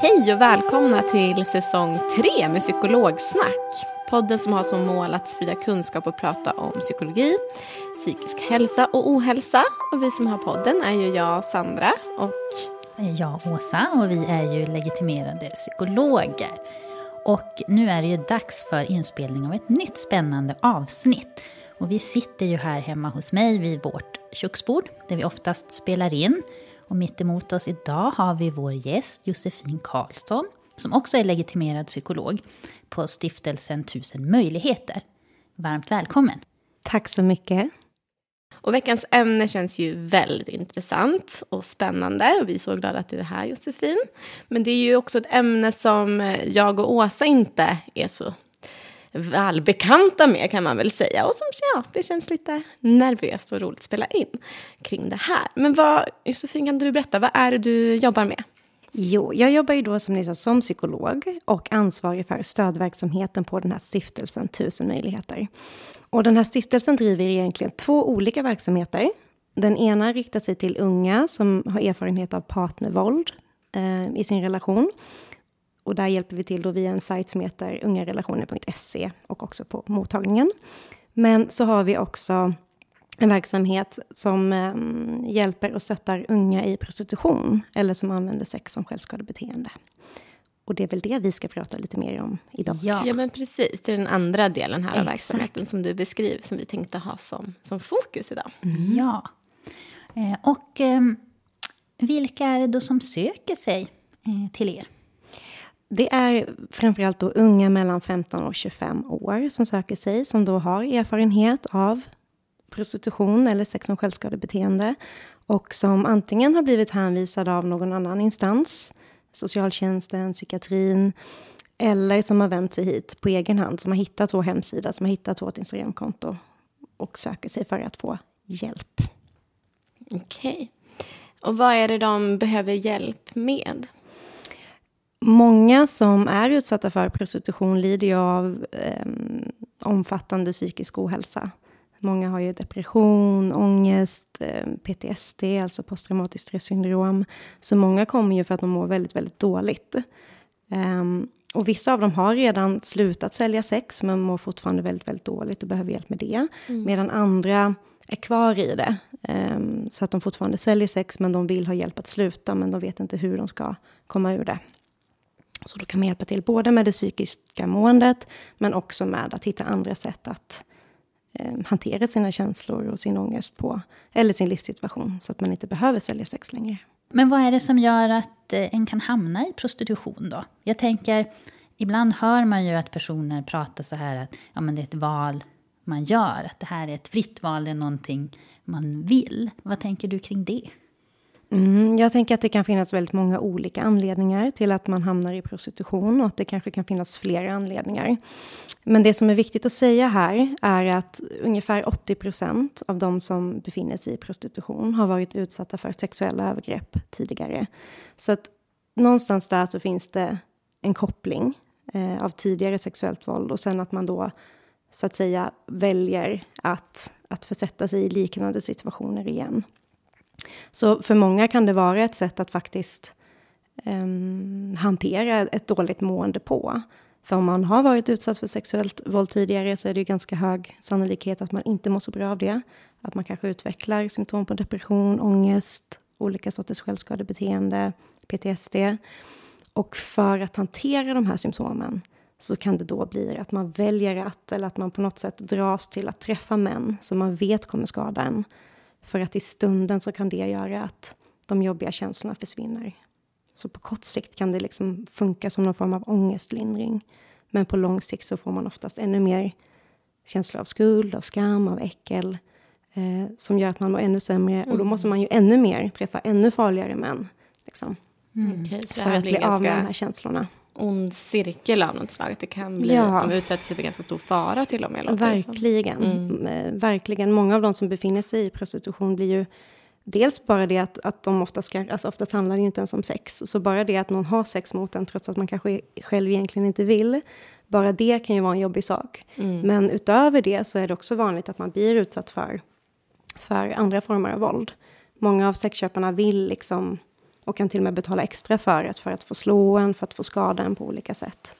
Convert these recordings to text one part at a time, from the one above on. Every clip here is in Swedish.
Hej och välkomna till säsong 3 med Psykologsnack. Podden som har som mål att sprida kunskap och prata om psykologi, psykisk hälsa och ohälsa. Och vi som har podden är ju jag, Sandra, och jag, Åsa, och vi är ju legitimerade psykologer. Och nu är det ju dags för inspelning av ett nytt spännande avsnitt. Och vi sitter ju här hemma hos mig vid vårt köksbord, där vi oftast spelar in. Och mitt emot oss idag har vi vår gäst Josefin Karlsson, som också är legitimerad psykolog på stiftelsen Tusen möjligheter. Varmt välkommen! Tack så mycket. Och veckans ämne känns ju väldigt intressant och spännande. Och vi är så glada att du är här Josefin. Men det är ju också ett ämne som jag och Åsa inte är så välbekanta med kan man väl säga. Och som ja, det känns lite nervöst och roligt att spela in kring det här. Men vad, Josefin, kan du berätta, vad är det du jobbar med? Jo, jag jobbar ju då som ni sa som psykolog och ansvarig för stödverksamheten på den här stiftelsen Tusen möjligheter. Och den här stiftelsen driver egentligen två olika verksamheter. Den ena riktar sig till unga som har erfarenhet av partnervåld eh, i sin relation. Och där hjälper vi till då via en sajt som heter ungarelationer.se och också på mottagningen. Men så har vi också en verksamhet som eh, hjälper och stöttar unga i prostitution eller som använder sex som självskadebeteende. Och det är väl det vi ska prata lite mer om idag. Ja, ja men precis. Det är den andra delen här av Exakt. verksamheten som du beskriver, som vi tänkte ha som, som fokus idag. Mm. Ja. Eh, och eh, vilka är det då som söker sig eh, till er? Det är framförallt då unga mellan 15 och 25 år som söker sig, som då har erfarenhet av prostitution eller sex som självskadebeteende och som antingen har blivit hänvisade av någon annan instans, socialtjänsten, psykiatrin, eller som har vänt sig hit på egen hand, som har hittat vår hemsida, som har hittat vårt Instagramkonto och söker sig för att få hjälp. Okej. Okay. Och vad är det de behöver hjälp med? Många som är utsatta för prostitution lider ju av eh, omfattande psykisk ohälsa. Många har ju depression, ångest, eh, PTSD, alltså posttraumatiskt stressyndrom. Så många kommer ju för att de mår väldigt, väldigt dåligt. Um, och vissa av dem har redan slutat sälja sex, men mår fortfarande väldigt, väldigt dåligt och behöver hjälp med det. Mm. Medan andra är kvar i det. Um, så att de fortfarande säljer sex, men de vill ha hjälp att sluta, men de vet inte hur de ska komma ur det. Så då kan man hjälpa till både med det psykiska måendet, men också med att hitta andra sätt att eh, hantera sina känslor och sin ångest på, eller sin livssituation, så att man inte behöver sälja sex längre. Men vad är det som gör att eh, en kan hamna i prostitution då? Jag tänker, ibland hör man ju att personer pratar så här att ja, men det är ett val man gör, att det här är ett fritt val, det är någonting man vill. Vad tänker du kring det? Mm, jag tänker att det kan finnas väldigt många olika anledningar till att man hamnar i prostitution och att det kanske kan finnas flera anledningar. Men det som är viktigt att säga här är att ungefär 80 procent av de som befinner sig i prostitution har varit utsatta för sexuella övergrepp tidigare. Så att någonstans där så finns det en koppling eh, av tidigare sexuellt våld och sen att man då så att säga väljer att, att försätta sig i liknande situationer igen. Så för många kan det vara ett sätt att faktiskt um, hantera ett dåligt mående på. För om man har varit utsatt för sexuellt våld tidigare så är det ju ganska hög sannolikhet att man inte mår så bra av det. Att man kanske utvecklar symptom på depression, ångest, olika sorters självskadebeteende, PTSD. Och för att hantera de här symptomen så kan det då bli att man väljer att, eller att man på något sätt dras till att träffa män som man vet kommer skada en. För att i stunden så kan det göra att de jobbiga känslorna försvinner. Så på kort sikt kan det liksom funka som någon form av ångestlindring. Men på lång sikt så får man oftast ännu mer känslor av skuld, av skam, av äckel. Eh, som gör att man mår ännu sämre. Mm. Och då måste man ju ännu mer träffa ännu farligare män. Liksom, mm. För att bli av med de här känslorna ond cirkel av något slag. Det kan bli ja. att de utsätter sig för ganska stor fara till och med. Verkligen. Mm. Eh, verkligen. Många av de som befinner sig i prostitution blir ju Dels bara det att, att de oftast, alltså oftast handlar det ju inte ens om sex. Så bara det att någon har sex mot en trots att man kanske själv egentligen inte vill. Bara det kan ju vara en jobbig sak. Mm. Men utöver det så är det också vanligt att man blir utsatt för, för andra former av våld. Många av sexköparna vill liksom och kan till och med betala extra för det, för att få slå en, för att få skada en på olika sätt.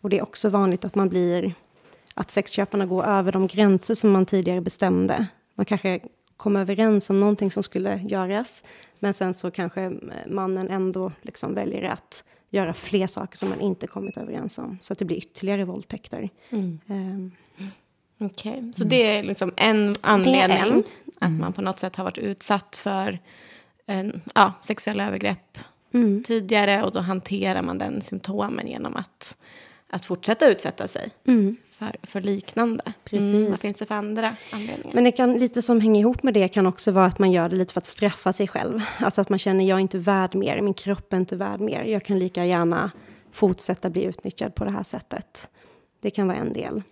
Och det är också vanligt att man blir, att sexköparna går över de gränser som man tidigare bestämde. Man kanske kom överens om någonting som skulle göras, men sen så kanske mannen ändå liksom väljer att göra fler saker som man inte kommit överens om, så att det blir ytterligare våldtäkter. Mm. Um, Okej, okay. så det är liksom en anledning en. att man på något sätt har varit utsatt för en, ja, sexuella övergrepp mm. tidigare och då hanterar man den symptomen genom att, att fortsätta utsätta sig mm. för, för liknande. Mm, Precis. Mm, vad finns det för andra anledningar? Men det kan, lite som hänger ihop med det kan också vara att man gör det lite för att straffa sig själv. Alltså att man känner jag är inte värd mer, min kropp är inte värd mer. Jag kan lika gärna fortsätta bli utnyttjad på det här sättet. Det kan vara en del.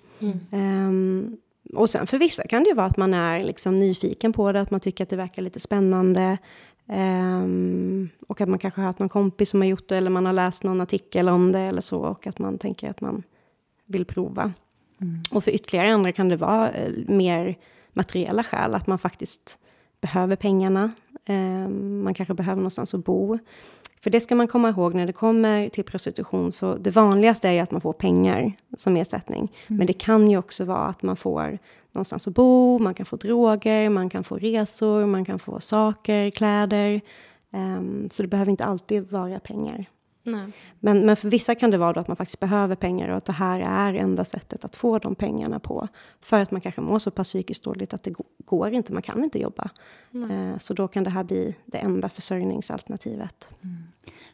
Um, och sen för vissa kan det vara att man är liksom nyfiken på det, att man tycker att det verkar lite spännande. Um, och att man kanske har hört någon kompis som har gjort det eller man har läst någon artikel om det eller så och att man tänker att man vill prova. Mm. Och för ytterligare andra kan det vara uh, mer materiella skäl, att man faktiskt behöver pengarna. Um, man kanske behöver någonstans att bo. För det ska man komma ihåg när det kommer till prostitution, så det vanligaste är att man får pengar som ersättning. Mm. Men det kan ju också vara att man får någonstans att bo, man kan få droger, man kan få resor, man kan få saker, kläder. Um, så det behöver inte alltid vara pengar. Men, men för vissa kan det vara att man faktiskt behöver pengar och att det här är enda sättet att få de pengarna på. För att man kanske mår så pass psykiskt dåligt att det går inte, man kan inte jobba. Uh, så då kan det här bli det enda försörjningsalternativet. Mm.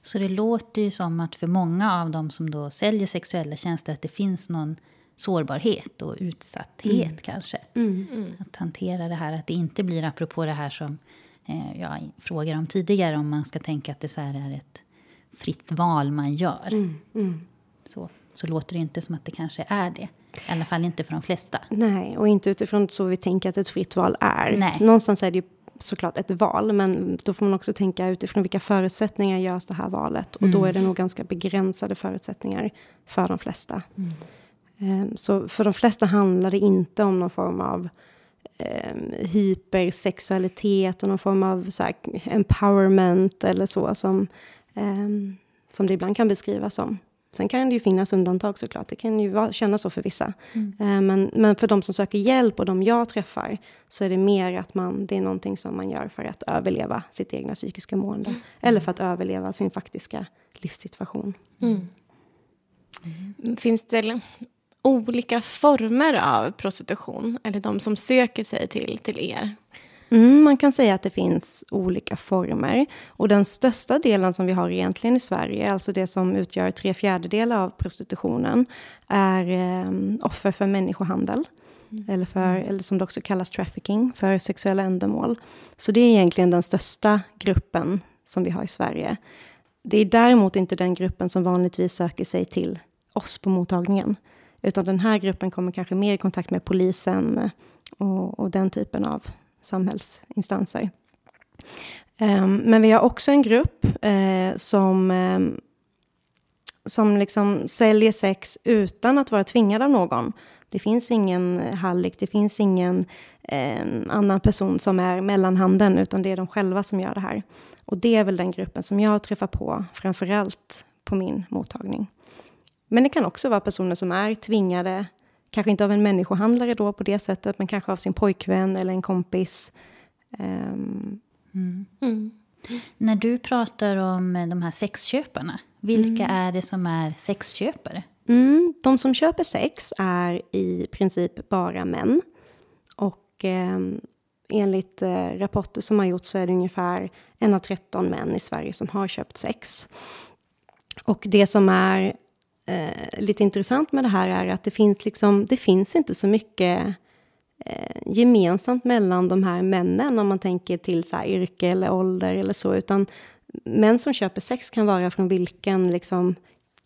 Så det låter ju som att för många av dem som då säljer sexuella tjänster att det finns någon sårbarhet och utsatthet mm. kanske. Mm. mm. Att hantera det här, att det inte blir apropå det här som eh, jag frågade om tidigare, om man ska tänka att det så är ett fritt val man gör. Mm. Mm. Så, så låter det inte som att det kanske är det. I alla fall inte för de flesta. Nej, och inte utifrån så vi tänker att ett fritt val är. Nej. Någonstans är det ju såklart ett val, men då får man också tänka utifrån vilka förutsättningar görs det här valet. Och då är det nog ganska begränsade förutsättningar för de flesta. Mm. Ehm, så för de flesta handlar det inte om någon form av eh, hypersexualitet och någon form av så här, empowerment eller så som, som det ibland kan beskrivas som. Sen kan det ju finnas undantag såklart, det kan ju kännas så för vissa. Mm. Eh, men, men för de som söker hjälp och de jag träffar så är det mer att man, det är någonting som man gör för att överleva sitt egna psykiska mående. Mm. Eller för att överleva sin faktiska livssituation. Mm. Finns det olika former av prostitution? Eller de som söker sig till, till er? Mm, man kan säga att det finns olika former. Och den största delen som vi har egentligen i Sverige, alltså det som utgör tre fjärdedelar av prostitutionen, är eh, offer för människohandel. Mm. Eller, för, eller som det också kallas trafficking, för sexuella ändamål. Så det är egentligen den största gruppen som vi har i Sverige. Det är däremot inte den gruppen som vanligtvis söker sig till oss på mottagningen. Utan den här gruppen kommer kanske mer i kontakt med polisen och, och den typen av samhällsinstanser. Ehm, men vi har också en grupp eh, som, ehm, som liksom säljer sex utan att vara tvingad av någon. Det finns ingen hallick, det finns ingen annan person som är mellanhanden, utan det är de själva som gör det här. Och det är väl den gruppen som jag träffar på framför allt på min mottagning. Men det kan också vara personer som är tvingade, kanske inte av en människohandlare då på det sättet, men kanske av sin pojkvän eller en kompis. Um, mm. Mm. När du pratar om de här sexköparna, vilka mm. är det som är sexköpare? Mm, de som köper sex är i princip bara män. Och eh, enligt eh, rapporter som har gjorts så är det ungefär en av 13 män i Sverige som har köpt sex. Och det som är eh, lite intressant med det här är att det finns, liksom, det finns inte så mycket eh, gemensamt mellan de här männen om man tänker till så yrke eller ålder eller så, utan män som köper sex kan vara från vilken liksom,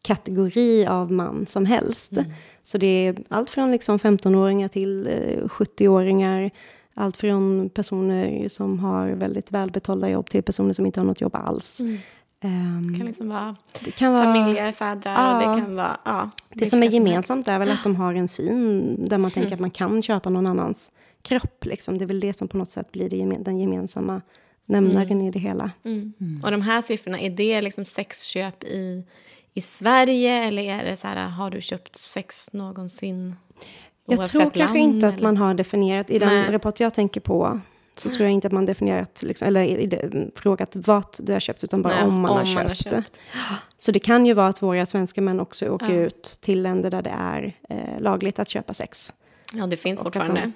kategori av man som helst. Mm. Så det är allt från liksom 15-åringar till eh, 70-åringar. Allt från personer som har väldigt välbetalda jobb till personer som inte har något jobb alls. Mm. Um, det kan liksom vara det kan vara, familjefädrar ja, och det kan vara... Ja, det som är gemensamt är väl att de har en syn där man tänker mm. att man kan köpa någon annans kropp. Liksom. Det är väl det som på något sätt blir det, den gemensamma nämnaren mm. i det hela. Mm. mm. Och de här siffrorna, är det liksom sexköp i i Sverige? Eller är det så här, har du köpt sex någonsin? Jag tror kanske land, inte att eller? man har definierat, i den Nej. rapport jag tänker på, så tror jag inte att man definierat, liksom, eller frågat vad du har köpt, utan bara Nej, om, man, om har man, har köpt. Så det kan ju vara att våra svenska män också åker ja. ut till länder där det är eh, lagligt att köpa sex. Ja, det finns Och fortfarande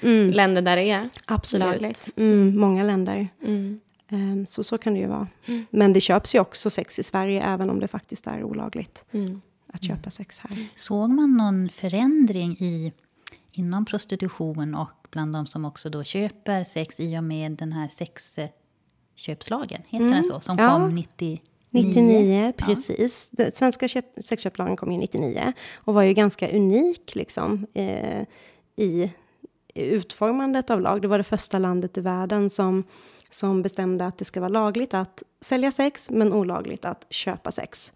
de, mm, länder där det är absolut. lagligt. Mm, många länder. Mm. Ehm, så så kan det ju vara. Mm. Men det köps ju också sex i Sverige, även om det faktiskt är olagligt mm. att köpa sex här. Såg man någon förändring i, inom prostitution och bland de som också då köper sex i och med den här sexköpslagen? Heter mm. den så? Som ja. kom 90... 99, precis. Ja. svenska sexköpslagen kom ju 99 och var ju ganska unik liksom, eh, i utformandet av lag. Det var det första landet i världen som som bestämde att det ska vara lagligt att sälja sex, men olagligt att köpa sex.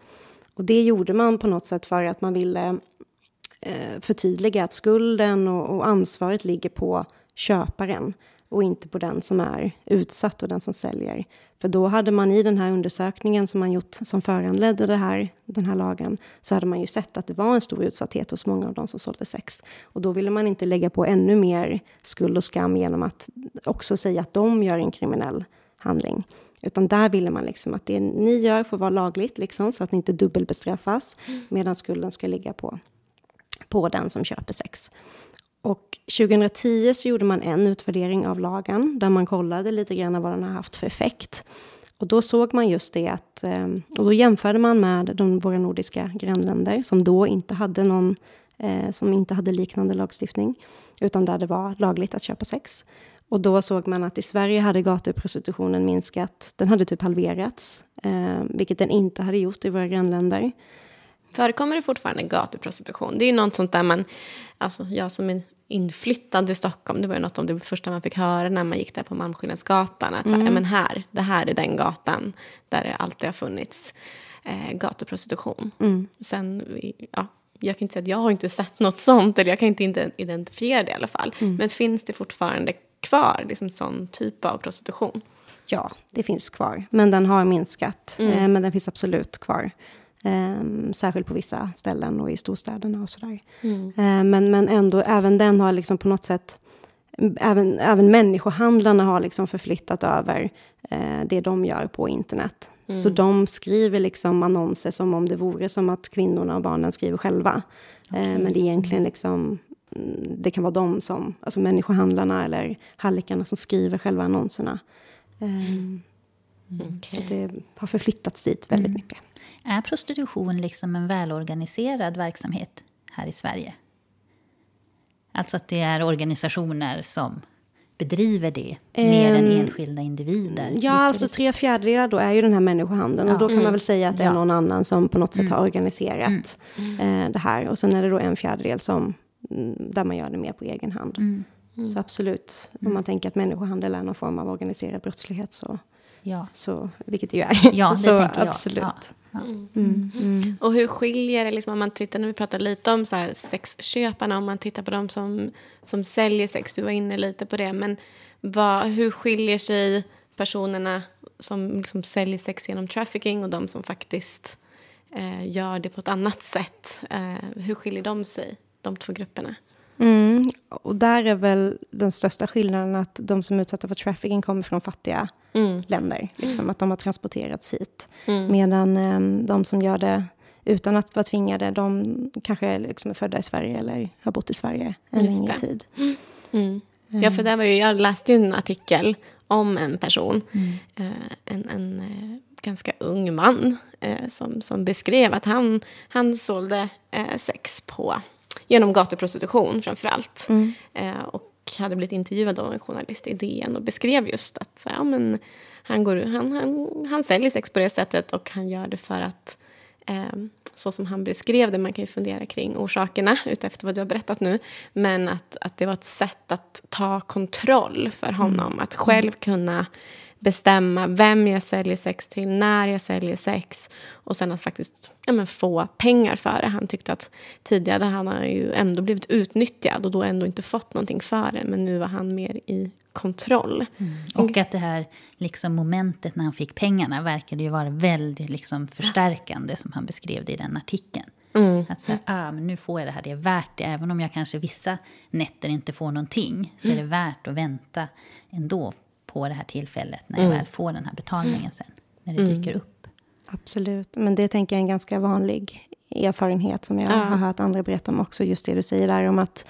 Och det gjorde man på något sätt för att man ville eh, förtydliga att skulden och, och ansvaret ligger på köparen och inte på den som är utsatt och den som säljer. För då hade man i den här undersökningen som man gjort som föranledde det här, den här lagen, så hade man ju sett att det var en stor utsatthet hos många av de som sålde sex. Och då ville man inte lägga på ännu mer skuld och skam genom att också säga att de gör en kriminell handling. Utan där ville man liksom att det ni gör får vara lagligt, liksom, så att ni inte dubbelbestraffas, medan skulden ska ligga på, på den som köper sex. Och 2010 så gjorde man en utvärdering av lagen där man kollade lite grann vad den har haft för effekt. Och då såg man just det att, eh, och då jämförde man med de, våra nordiska grannländer som då inte hade någon, eh, som inte hade liknande lagstiftning, utan där det var lagligt att köpa sex. Och då såg man att i Sverige hade gatuprostitutionen minskat, den hade typ halverats, eh, vilket den inte hade gjort i våra grannländer. Förekommer det fortfarande gatuprostitution? Det är ju något sånt där man, alltså jag som är inflyttad till Stockholm, det var ju något av det första man fick höra när man gick där på Malmskillnadsgatan. Att så mm. men här, det här är den gatan där det alltid har funnits eh, gatuprostitution. Mm. Sen, ja, jag kan inte säga att jag har inte sett något sånt, eller jag kan inte identifiera det i alla fall. Mm. Men finns det fortfarande kvar, liksom sån typ av prostitution? Ja, det finns kvar, men den har minskat. Mm. Eh, men den finns absolut kvar. Um, särskilt på vissa ställen och i storstäderna och sådär. Mm. Uh, men, men ändå, även den har liksom på något sätt... Även, även människohandlarna har liksom förflyttat över eh, det de gör på internet. Mm. Så de skriver liksom annonser som om det vore som att kvinnorna och barnen skriver själva. Okay. Eh, men det är egentligen liksom mm, det kan vara de som, alltså människohandlarna eller hallickarna som skriver själva annonserna. Mm. Okay. Så det har förflyttats dit väldigt mm. mycket. Är prostitution liksom en välorganiserad verksamhet här i Sverige? Alltså att det är organisationer som bedriver det um, mer än enskilda individer? Ja, alltså tre fjärdedelar då är ju den här människohandeln. Ja. Och då kan mm. man väl säga att det är någon annan som på något sätt mm. har organiserat mm. eh, det här. Och sen är det då en fjärdedel som, mm, där man gör det mer på egen hand. Mm. Så absolut, om man tänker att människohandel är någon form av organiserad brottslighet så, ja. så vilket det ju är. Ja, det så tänker absolut. jag. Ja. Mm. Mm. Mm. Och hur skiljer det, liksom, om man tittar, när vi pratar lite om så här, sexköparna, om man tittar på de som, som säljer sex, du var inne lite på det, men vad, hur skiljer sig personerna som liksom säljer sex genom trafficking och de som faktiskt eh, gör det på ett annat sätt? Eh, hur skiljer de sig, de två grupperna? Mm. Och där är väl den största skillnaden att de som är utsatta för trafficking kommer från fattiga mm. länder. Liksom, att de har transporterats hit. Mm. Medan eh, de som gör det utan att vara tvingade, de kanske liksom är födda i Sverige eller har bott i Sverige en Just längre det. tid. Mm. Ja, för där var ju, jag läste ju en artikel om en person, mm. eh, en, en eh, ganska ung man, eh, som, som beskrev att han, han sålde eh, sex på genom gatuprostitution framför allt. Mm. Eh, och hade blivit intervjuad av en journalist i DN och beskrev just att ja, men han, går, han, han, han säljer sex på det sättet och han gör det för att eh, så som han beskrev det, man kan ju fundera kring orsakerna utefter vad du har berättat nu, men att, att det var ett sätt att ta kontroll för honom, mm. att själv kunna bestämma vem jag säljer sex till, när jag säljer sex och sen att faktiskt ja, men få pengar för det. Han tyckte att tidigare han har ju ändå blivit utnyttjad och då ändå inte fått någonting för det, men nu var han mer i kontroll. Mm. Och att det här liksom momentet när han fick pengarna verkade ju vara väldigt liksom förstärkande som han beskrev det i den artikeln. Mm. Att säga, ah, men nu får jag det här, det är värt det. Även om jag kanske vissa nätter inte får någonting så är det mm. värt att vänta ändå på det här tillfället när jag mm. väl får den här betalningen sen, när det mm. dyker upp. Absolut, men det tänker jag är en ganska vanlig erfarenhet som jag ja. har hört andra berätta om också, just det du säger där om att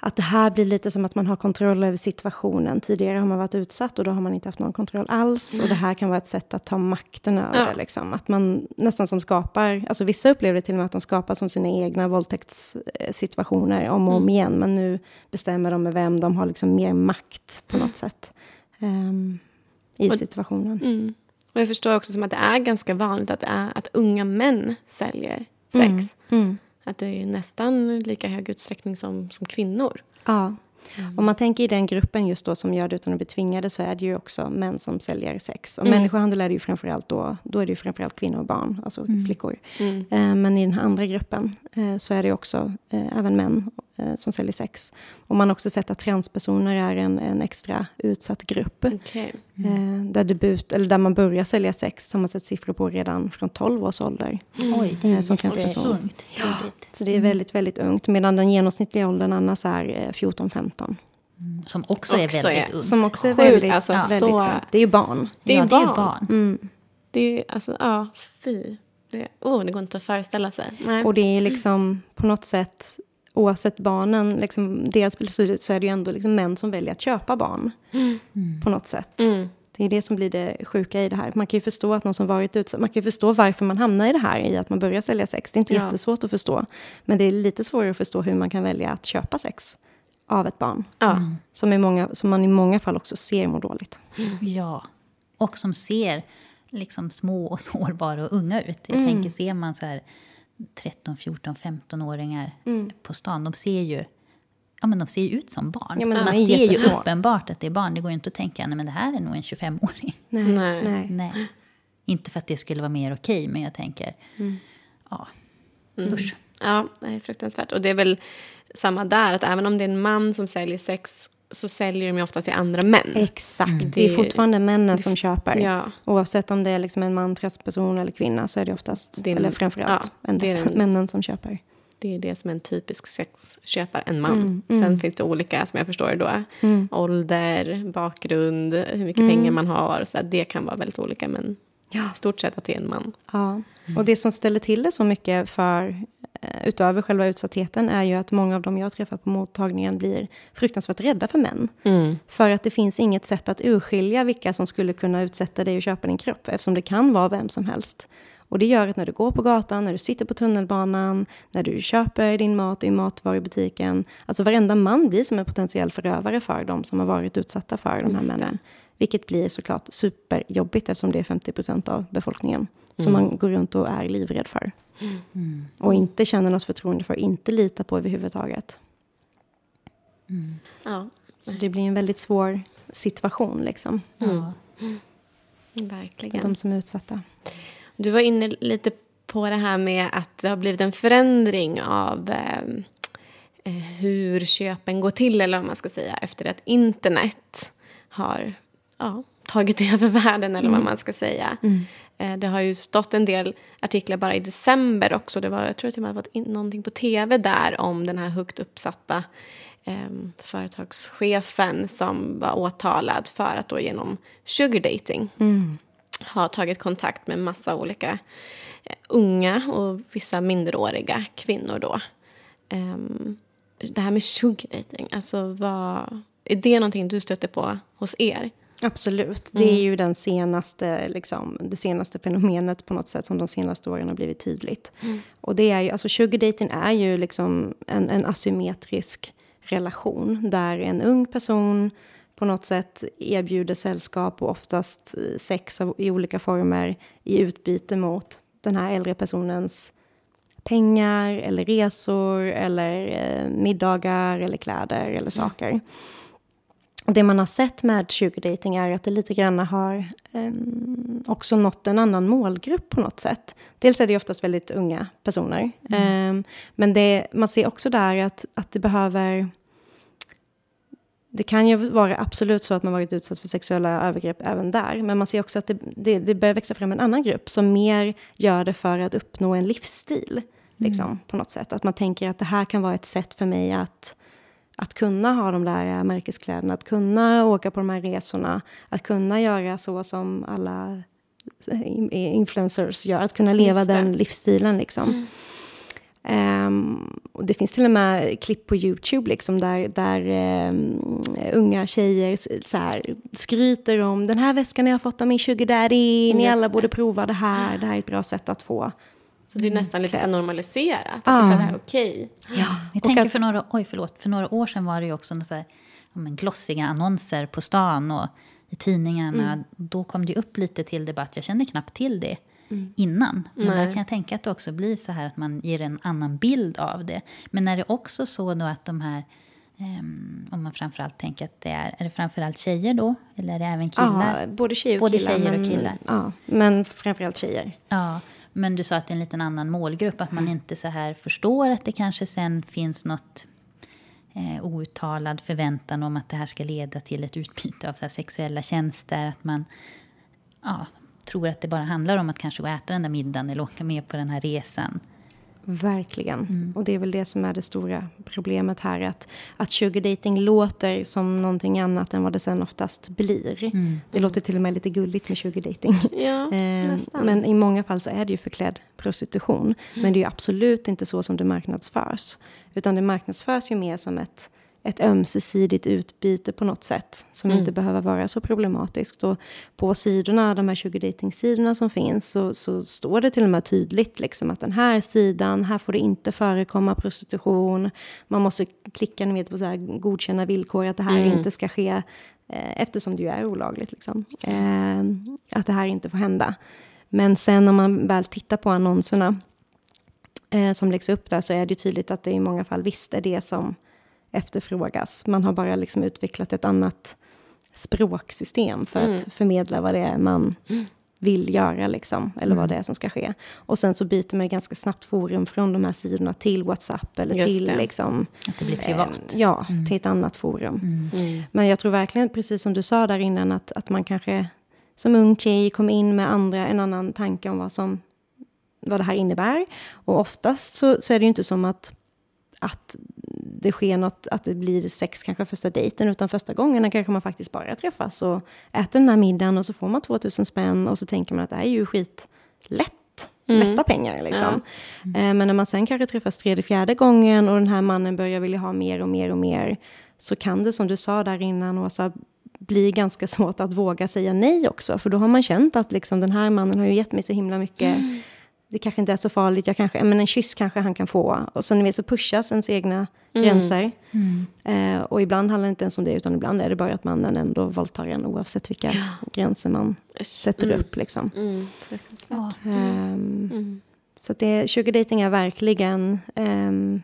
att det här blir lite som att man har kontroll över situationen. Tidigare har man varit utsatt och då har man inte haft någon kontroll alls. Och det här kan vara ett sätt att ta makten över ja. Liksom. Att man nästan som skapar, alltså vissa upplever det till och med att de skapar som sina egna våldtäktssituationer om och om mm. igen. Men nu bestämmer de med vem de har liksom mer makt på något sätt um, i och, situationen. Mm. Och jag förstår också som att det är ganska vanligt att, är, att unga män säljer sex. Mm. Mm. Att det är nästan lika hög utsträckning som, som kvinnor. Ja. Mm. Om man tänker i den gruppen just då som gör det utan att bli tvingade så är det ju också män som säljer sex. Och mm. människohandel är det ju framförallt då, då är det ju framförallt kvinnor och barn, alltså mm. flickor. Mm. Eh, men i den här andra gruppen eh, så är det också eh, även män som säljer sex. Och man har också sett att transpersoner är en, en extra utsatt grupp. Okay. Mm. Eh, där, debut, eller där man börjar sälja sex har man sett siffror på redan från 12 års ålder. Mm. Oj, det är, som transperson. ungt. Ja. Så det är väldigt, väldigt ungt. Medan den genomsnittliga åldern annars är 14-15. Mm. Som också är väldigt ungt. Som också är väldigt, alltså, ja. väldigt så, Det är ju barn. Det är ja, barn. Det är barn. Mm. Det är alltså, ja, fy. Det, oh, det går inte att föreställa sig. Nej. Och det är liksom på något sätt, oavsett barnen, liksom, deras beslut så är det ju ändå liksom män som väljer att köpa barn. Mm. På något sätt. Mm. Det är det som blir det sjuka i det här. Man kan ju förstå att någon som varit utsatt, man kan ju förstå varför man hamnar i det här, i att man börjar sälja sex. Det är inte ja. jättesvårt att förstå. Men det är lite svårare att förstå hur man kan välja att köpa sex av ett barn. Ja. Som, i många, som man i många fall också ser mår dåligt. Ja, och som ser liksom små och sårbara och unga ut. Jag mm. tänker, ser man så här 13, 14, 15-åringar mm. på stan, de ser ju Ja, men de ser ju ut som barn. Ja, man ser ju uppenbart att det är barn. Det går ju inte att tänka att det här är nog en 25-åring. Nej. Nej. Nej. Inte för att det skulle vara mer okej, okay, men jag tänker... Mm. Ja, mm. usch. Ja, det är fruktansvärt. Och det är väl samma där, att även om det är en man som säljer sex så säljer de ju ofta till andra män. Exakt, mm. det, är fortfarande männen som köper. Ja. Oavsett om det är liksom en man, transperson eller kvinna så är det oftast, det är, eller framförallt, ja, det är en, männen som köper. Det är det som är en typisk sexköpare, en man. Mm, Sen finns det olika, som jag förstår det då. Ålder, bakgrund, hur mycket pengar man har. Så det kan vara väldigt olika, men ja. i stort sett att det är en man. Ja. Och det som ställer till det så mycket för utöver själva utsattheten är ju att många av dem jag träffar på mottagningen blir fruktansvärt rädda för män. Mm. För att det finns inget sätt att urskilja vilka som skulle kunna utsätta dig och köpa din kropp, eftersom det kan vara vem som helst. Och det gör att när du går på gatan, när du sitter på tunnelbanan, när du köper din mat i matvarubutiken, alltså varenda man blir som en potentiell förövare för de som har varit utsatta för de här Just männen. Vilket blir såklart superjobbigt eftersom det är 50 procent av befolkningen som mm. man går runt och är livrädd för. Mm. Och inte känner något förtroende för, inte litar på överhuvudtaget. Mm. Ja. Så det blir en väldigt svår situation. Liksom. Ja. Verkligen. De som är utsatta. Du var inne lite på det här med att det har blivit en förändring av ehm, eh, hur köpen går till, eller vad man ska säga, efter att internet har ja, tagit över världen, eller vad mm. man ska säga. Mm. Eh, det har ju stått en del artiklar bara i december också. Det var, jag tror att det var någonting på tv där om den här högt uppsatta eh, företagschefen som var åtalad för att då genom sugar dating mm. ha tagit kontakt med massa olika eh, unga och vissa minderåriga kvinnor då. Eh, det här med sugar dating, alltså vad, är det någonting du stöter på hos er? Absolut. Det är mm. ju den senaste, liksom, det senaste fenomenet på något sätt som de senaste åren har blivit tydligt. Mm. Och det är ju, alltså sugardating är ju liksom en, en asymmetrisk relation där en ung person på något sätt erbjuder sällskap och oftast sex i olika former i utbyte mot den här äldre personens pengar eller resor eller eh, middagar eller kläder eller mm. saker. Mm det man har sett med sugardating är att det lite grann har um, också nått en annan målgrupp på något sätt. Dels är det oftast väldigt unga personer. Mm. Um, men det, man ser också där att, att det behöver... Det kan ju vara absolut så att man varit utsatt för sexuella övergrepp även där. Men man ser också att det, det, det börjar växa fram en annan grupp som mer gör det för att uppnå en livsstil. Liksom, mm. på något sätt. Att man tänker att det här kan vara ett sätt för mig att att kunna ha de där märkeskläderna, att kunna åka på de här resorna, att kunna göra så som alla influencers gör, att kunna leva den livsstilen. Liksom. Mm. Um, och det finns till och med klipp på Youtube liksom, där, där um, unga tjejer så här, skryter om den här väskan jag har fått av min sugar daddy, ni alla borde prova det här, det här är ett bra sätt att få så det är nästan lite så normaliserat. Att ja. det är så här okej. Okay. Ja, jag tänker att, för några, oj, förlåt, för några år sedan var det ju också så här, ja, men glossiga annonser på stan och i tidningarna. Mm. Då kom det upp lite till debatt. Jag kände knappt till det mm. innan. Men Nej. där kan jag tänka att det också blir så här att man ger en annan bild av det. Men är det också så då att de här Um, om man framförallt tänker att det är, är det framförallt tjejer då? Eller är det även killar? Ja, både tjejer och både killar. Tjejer och killar. Men, ja, men framförallt tjejer. Ja, men du sa att det är en liten annan målgrupp, att man mm. inte så här förstår att det kanske sen finns något eh, outtalad förväntan om att det här ska leda till ett utbyte av så sexuella tjänster. Att man ja, tror att det bara handlar om att kanske gå och äta den där middagen eller åka med på den här resan. Verkligen. Mm. Och det är väl det som är det stora problemet här. Att, att sugardating låter som någonting annat än vad det sen oftast blir. Mm. Det låter till och med lite gulligt med sugardating. Ja, eh, men i många fall så är det ju förklädd prostitution. Mm. Men det är ju absolut inte så som det marknadsförs. Utan det marknadsförs ju mer som ett ett ömsesidigt utbyte på något sätt som mm. inte behöver vara så problematiskt. Och på sidorna, de här 20 sidorna som finns så, så, står det till och med tydligt liksom att den här sidan, här får det inte förekomma prostitution. Man måste klicka ni vet, på så här, godkänna villkor att det här mm. inte ska ske eh, eftersom det ju är olagligt. Liksom. Eh, att det här inte får hända. Men sen om man väl tittar på annonserna eh, som läggs upp där så är det tydligt att det i många fall visst är det som efterfrågas. Man har bara liksom utvecklat ett annat språksystem för mm. att förmedla vad det är man vill göra, liksom, eller mm. vad det är som ska ske. Och sen så byter man ganska snabbt forum från de här sidorna till WhatsApp eller Just till... Det. Liksom, att det blir privat. Eh, ja, mm. till ett annat forum. Mm. mm. Men jag tror verkligen, precis som du sa där innan, att, att man kanske som ung tjej kom in med andra, en annan tanke om vad som vad det här innebär. Och oftast så, så är det ju inte som att, att det sker något, att det blir sex kanske första dejten, utan första gången kanske man faktiskt bara träffas och äter den här middagen och så får man 2000 spänn och så tänker man att det här är ju skitlätt. Mm. Lätta pengar liksom. Ja. Mm. Men när man sen kanske träffas tredje, fjärde gången och den här mannen börjar vilja ha mer och mer och mer, så kan det som du sa där innan, Åsa, bli ganska svårt att våga säga nej också. För då har man känt att liksom, den här mannen har ju gett mig så himla mycket. Mm. Det kanske inte är så farligt, jag kanske, men en kyss kanske han kan få. Och sen vet, så pushas ens egna mm. gränser. Mm. Eh, och ibland handlar det inte ens om det, utan ibland är det bara att mannen ändå våldtar en oavsett vilka ja. gränser man sätter mm. upp. Liksom. Um, så det, sugar dating är verkligen um,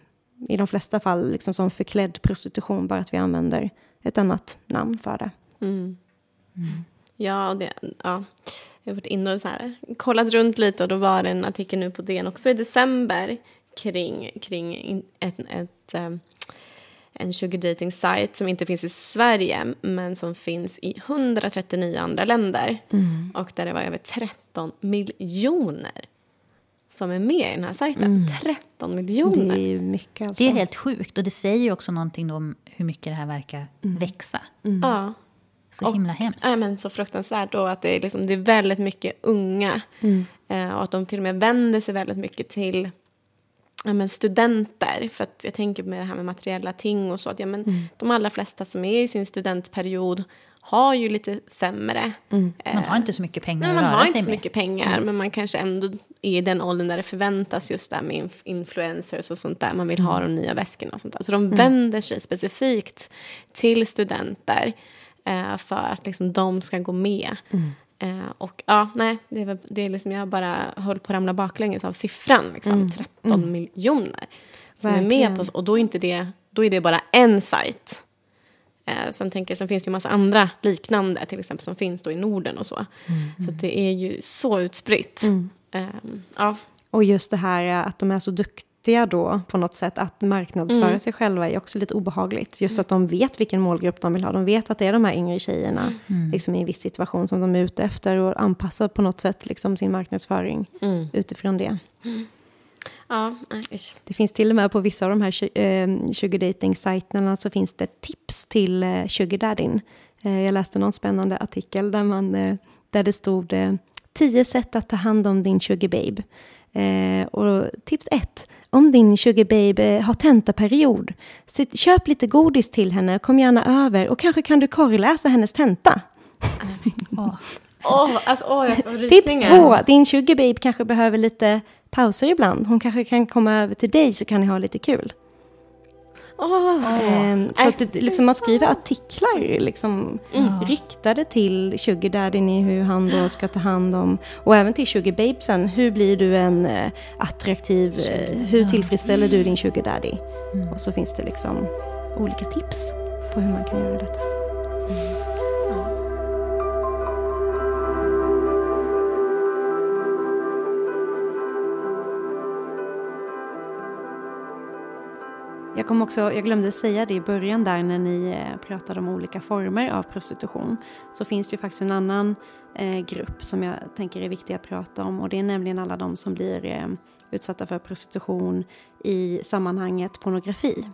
i de flesta fall liksom som förklädd prostitution, bara att vi använder ett annat namn för det. Mm. Mm. Ja, det, ja, jag har varit inne och så här, kollat runt lite och då var det en artikel nu på DN också i december kring, kring ett, ett, um, en sugar dating site som inte finns i Sverige men som finns i 139 andra länder. Mm. Och där det var över 13 miljoner som är med i den här sajten. Mm. 13 miljoner! Det är ju mycket alltså. Det är helt sjukt och det säger ju också någonting om hur mycket det här verkar mm. växa. Mm. Ja. Så och, himla hemskt. Ja, men så fruktansvärt. Och att det är, liksom, det är väldigt mycket unga. Mm. Eh, och att de till och med vänder sig väldigt mycket till ja, men studenter. För att jag tänker med det här med materiella ting och så. Att, ja, men mm. De allra flesta som är i sin studentperiod har ju lite sämre. Mm. Man har inte så mycket pengar nej, att röra sig med. Man har inte så mycket pengar, mm. men man kanske ändå är i den åldern där det förväntas just det här med influencers och sånt där. Man vill ha mm. de nya väskorna och sånt där. Så de mm. vänder sig specifikt till studenter eh, för att liksom de ska gå med. Mm. Eh, och ja, nej, det, var, det är liksom, jag bara höll på att ramla baklänges av siffran. Liksom, 13 mm. miljoner som Verkligen. är med på Och då är, inte det, då är det bara en sajt Eh, sen, tänker, sen finns det ju massa andra liknande, till exempel som finns då i Norden och så. Mm. Så det är ju så utspritt. Mm. Eh, ja. Och just det här att de är så duktiga då på något sätt att marknadsföra mm. sig själva är också lite obehagligt. Just att de vet vilken målgrupp de vill ha. De vet att det är de här yngre tjejerna mm. liksom i en viss situation som de är ute efter och anpassar på något sätt liksom sin marknadsföring mm. utifrån det. Mm. Ja, det finns till och med på vissa av de här eh, sugar dating-sajterna så finns det tips till eh, sugar daddyn. Eh, jag läste någon spännande artikel där, man, där det stod tio sätt att ta hand om din sugar babe. och tips ett, om din sugar babe har tentaperiod, köp lite godis till henne, kom gärna över och kanske kan du korrläsa hennes tenta. oh. Oh, alltså, oh, Tips två, din sugar babe kanske behöver lite pauser ibland. Hon kanske kan komma över till dig så kan ni ha lite kul. Oh, eh, så att det, liksom, man skriver artiklar liksom, mm. riktade till sugar daddyn i hur han då ska ta hand om, och även till sugar babesen. Hur blir du en eh, attraktiv, eh, hur tillfredsställer du din sugar daddy? Mm. Och så finns det liksom olika tips på hur man kan göra detta. Jag, kom också, jag glömde säga det i början där när ni eh, pratade om olika former av prostitution. Så finns det ju faktiskt en annan eh, grupp som jag tänker är viktig att prata om och det är nämligen alla de som blir eh, utsatta för prostitution i sammanhanget pornografi.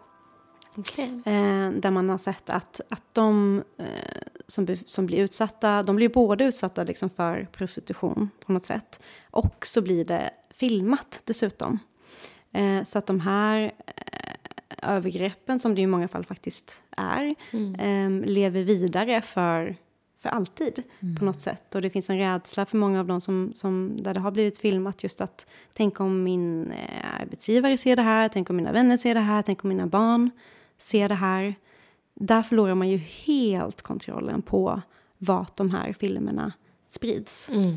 Okay. Eh, där man har sett att, att de eh, som, som blir utsatta, de blir både utsatta liksom för prostitution på något sätt och så blir det filmat dessutom. Eh, så att de här övergreppen, som det i många fall faktiskt är, mm. eh, lever vidare för, för alltid mm. på något sätt. Och det finns en rädsla för många av dem som, som, där det har blivit filmat just att tänk om min eh, arbetsgivare ser det här, tänk om mina vänner ser det här, tänk om mina barn ser det här. Där förlorar man ju helt kontrollen på vart de här filmerna sprids. Mm.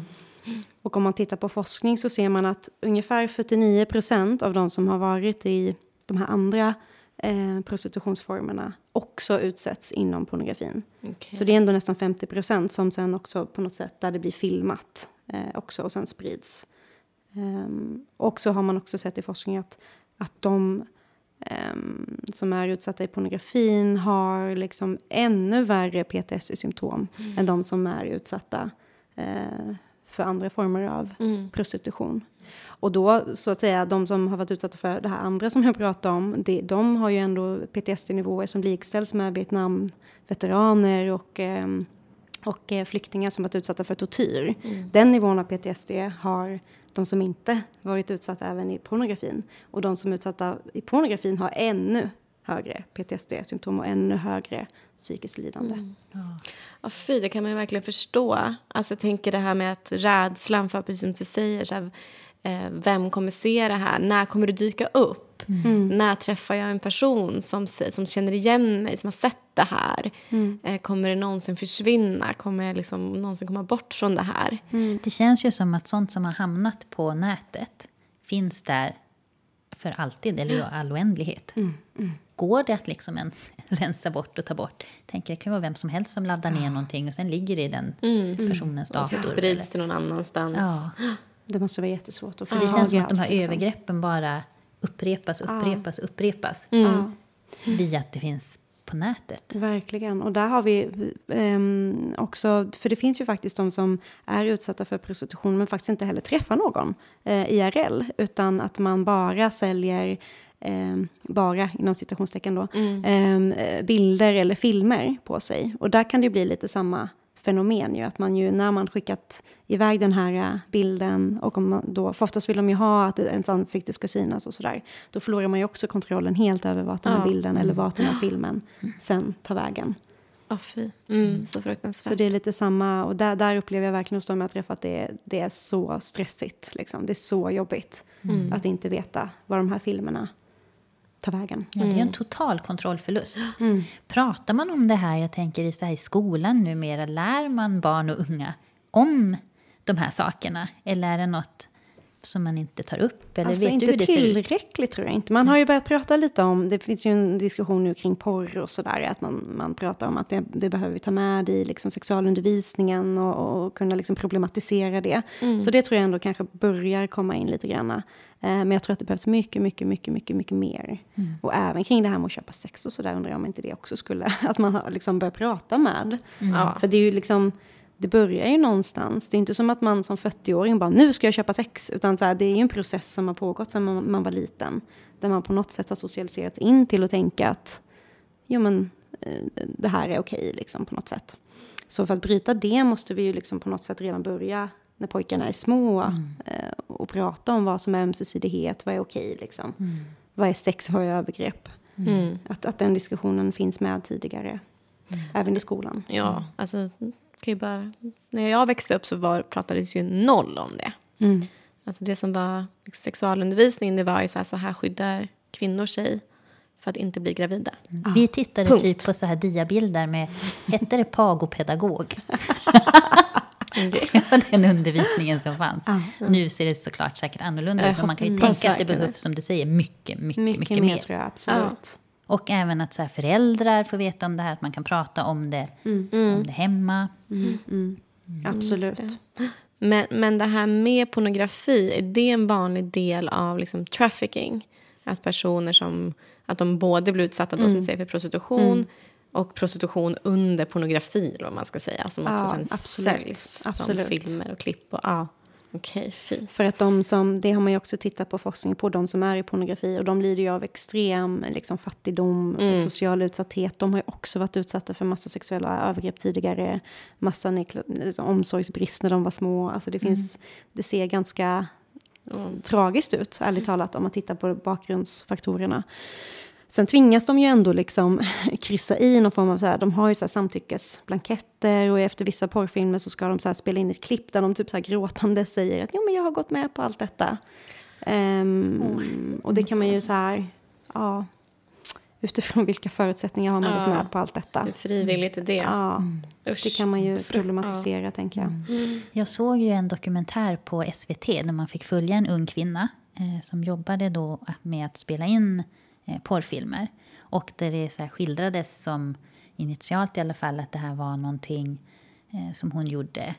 Och om man tittar på forskning så ser man att ungefär 49 procent av de som har varit i de här andra eh, prostitutionsformerna också utsätts inom pornografin. Okay. Så det är ändå nästan 50 procent som sen också på något sätt där det blir filmat eh, också och sen sprids. Um, och så har man också sett i forskning att, att de um, som är utsatta i pornografin har liksom ännu värre PTSD-symptom mm. än de som är utsatta uh, för andra former av Mm. prostitution. Och då, så att säga, de som har varit utsatta för det här andra som jag pratade om, det, de har ju ändå PTSD-nivåer som likställs med Vietnam-veteraner och, ehm, och eh, flyktingar som varit utsatta för tortyr. Den nivån av PTSD har de som inte varit utsatta även i pornografin. Och de som är utsatta i pornografin har ännu högre PTSD-symptom och ännu högre psykiskt lidande. Ja, fy, det kan man ju verkligen förstå. Alltså, jag tänker det här med att rädslan för, precis som du säger, så här, vem kommer se det här? När kommer det dyka upp? När träffar jag en person som, som känner igen mig, som har sett det här? Eh, kommer det någonsin försvinna? Kommer jag liksom någonsin komma bort från det här? Det känns ju som att sånt som har hamnat på nätet finns där för alltid, eller i all oändlighet. Går det att liksom ens rensa bort och ta bort? Tänker det kan vara vem som helst som laddar ner någonting och sen ligger det i den personens Och så dator. sprids eller- till någon annanstans. Ja. Det måste vara jättesvårt att Så det känns som att de här liksom. övergreppen bara upprepas, upprepas, upprepas. Ja. Via att det finns på nätet. Verkligen. Och där har vi ehm, också, för det finns ju faktiskt de som är utsatta för prostitution men faktiskt inte heller träffar någon eh, IRL, utan att man bara säljer ehm, bara inom citationstecken då, ehm, eh, bilder eller filmer på sig. Och där kan det ju bli lite samma fenomen ju, att man ju när man skickat iväg den här eh, bilden och om man då, för oftast vill de ju ha att ens ansikte ska synas och sådär, då förlorar man ju också kontrollen helt över vart den här Ja. bilden eller vart den här filmen sen tar vägen. Ja, fy. Mm, så fruktansvärt. Så det är lite samma, och där, där upplever jag verkligen hos dem jag träffat att det, är- det är så stressigt, liksom. det är så jobbigt att inte veta var de här filmerna tar vägen. Ja, det är en total kontrollförlust. Pratar man om det här, jag tänker i, så här, i skolan numera, lär man barn och unga om de här sakerna? Eller är det något som man inte tar upp? Eller Alltså vet inte du hur det tillräckligt tror jag inte. Man har ju börjat prata lite om, det finns ju en diskussion nu kring porr och sådär, att man, man pratar om att det, det behöver vi ta med i liksom sexualundervisningen och, och kunna liksom problematisera det. Så det tror jag ändå kanske börjar komma in lite grann. Eh, men jag tror att det behövs mycket, mycket, mycket, mycket, mycket mer. Och även kring det här med att köpa sex och sådär undrar jag om inte det också skulle, att man har liksom börjar prata med. Ja. För det är ju liksom, det börjar ju någonstans. Det är inte som att man som 40-åring bara, nu ska jag köpa sex. Utan så här, det är ju en process som har pågått sedan man, man var liten. Där man på något sätt har socialiserats in till att tänka att, jo men, eh, det här är okej liksom på något sätt. Så för att bryta det måste vi ju liksom på något sätt redan börja när pojkarna är små. Eh, och prata om vad som är ömsesidighet, vad är okej liksom. Vad är sex, vad är övergrepp? Mm. Att, att den diskussionen finns med tidigare. Även i skolan. Ja, alltså, kan ju bara, när jag växte upp så var, pratades ju noll om det. Mm. Alltså det som var sexualundervisning, det var ju så här, så här skyddar kvinnor sig för att inte bli gravida. Vi tittade Punkt. typ på så här diabilder med, hette det pagopedagog? det var den undervisningen som fanns. Nu ser det såklart säkert annorlunda ut, men man kan ju Mm. tänka att det behövs, som du säger, mycket, mycket, mycket, Mycket, mer, tror jag absolut. Och även att så här, föräldrar får veta om det här, att man kan prata om det, om det hemma. Absolut. Men, men det här med pornografi, är det en vanlig del av liksom, trafficking? Att personer som, att de både blir utsatta då, som säger, för prostitution och prostitution under pornografi, vad man ska säga, som också Ja, sen absolut. säljs Absolut. som filmer och klipp. Och, ja, okej, fy. För att de som, det har man ju också tittat på forskning på, de som är i pornografi och de lider ju av extrem liksom, fattigdom, social utsatthet. De har ju också varit utsatta för massa sexuella övergrepp tidigare, massa liksom, omsorgsbrist när de var små. Alltså det finns, det ser ganska tragiskt ut, ärligt talat, om man tittar på bakgrundsfaktorerna. Sen tvingas de ju ändå liksom kryssa i någon form av så här, de har ju så här samtyckesblanketter och efter vissa porrfilmer så ska de så här spela in ett klipp där de typ så här gråtande säger att jo men jag har gått med på allt detta. Ehm, och det kan man ju så här, ja, utifrån vilka förutsättningar har man gått Ja. med på allt detta? Hur frivilligt är det? Ja, Usch. det kan man ju problematisera tänker jag. Jag såg ju en dokumentär på SVT där man fick följa en ung kvinna eh, som jobbade då med att spela in eh, porrfilmer. Och där det så skildrades som, initialt i alla fall, att det här var någonting eh, som hon gjorde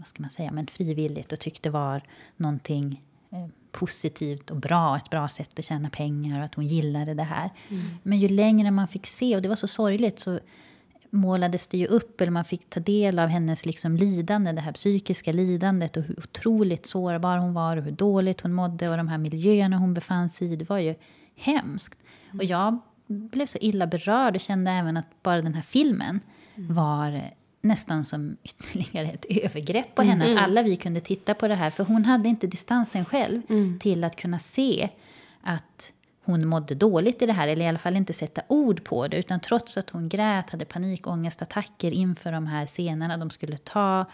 vad ska man säga, men frivilligt och tyckte var någonting eh, positivt och bra, ett bra sätt att tjäna pengar och att hon gillade det här. Men ju längre man fick se, och det var så sorgligt, så målades det ju upp, eller man fick ta del av hennes liksom lidande, det här psykiska lidandet och hur otroligt sårbar hon var och hur dåligt hon mådde och de här miljöerna hon befann sig i. Det var ju hemskt. Och jag blev så illa berörd och kände även att bara den här filmen var nästan som ytterligare ett övergrepp på henne. Att alla vi kunde titta på det här, för hon hade inte distansen själv till att kunna se att hon mådde dåligt i det här, eller i alla fall inte sätta ord på det. Utan trots att hon grät, hade panikångestattacker inför de här scenerna de skulle ta,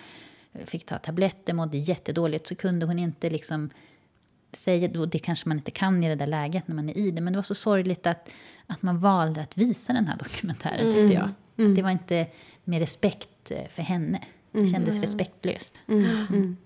fick ta tabletter, mådde jättedåligt, så kunde hon inte liksom säga, och det kanske man inte kan i det där läget när man är i det, men det var så sorgligt att, att man valde att visa den här dokumentären tyckte jag. Att det var inte med respekt eh, för henne. Det kändes respektlöst. Mm.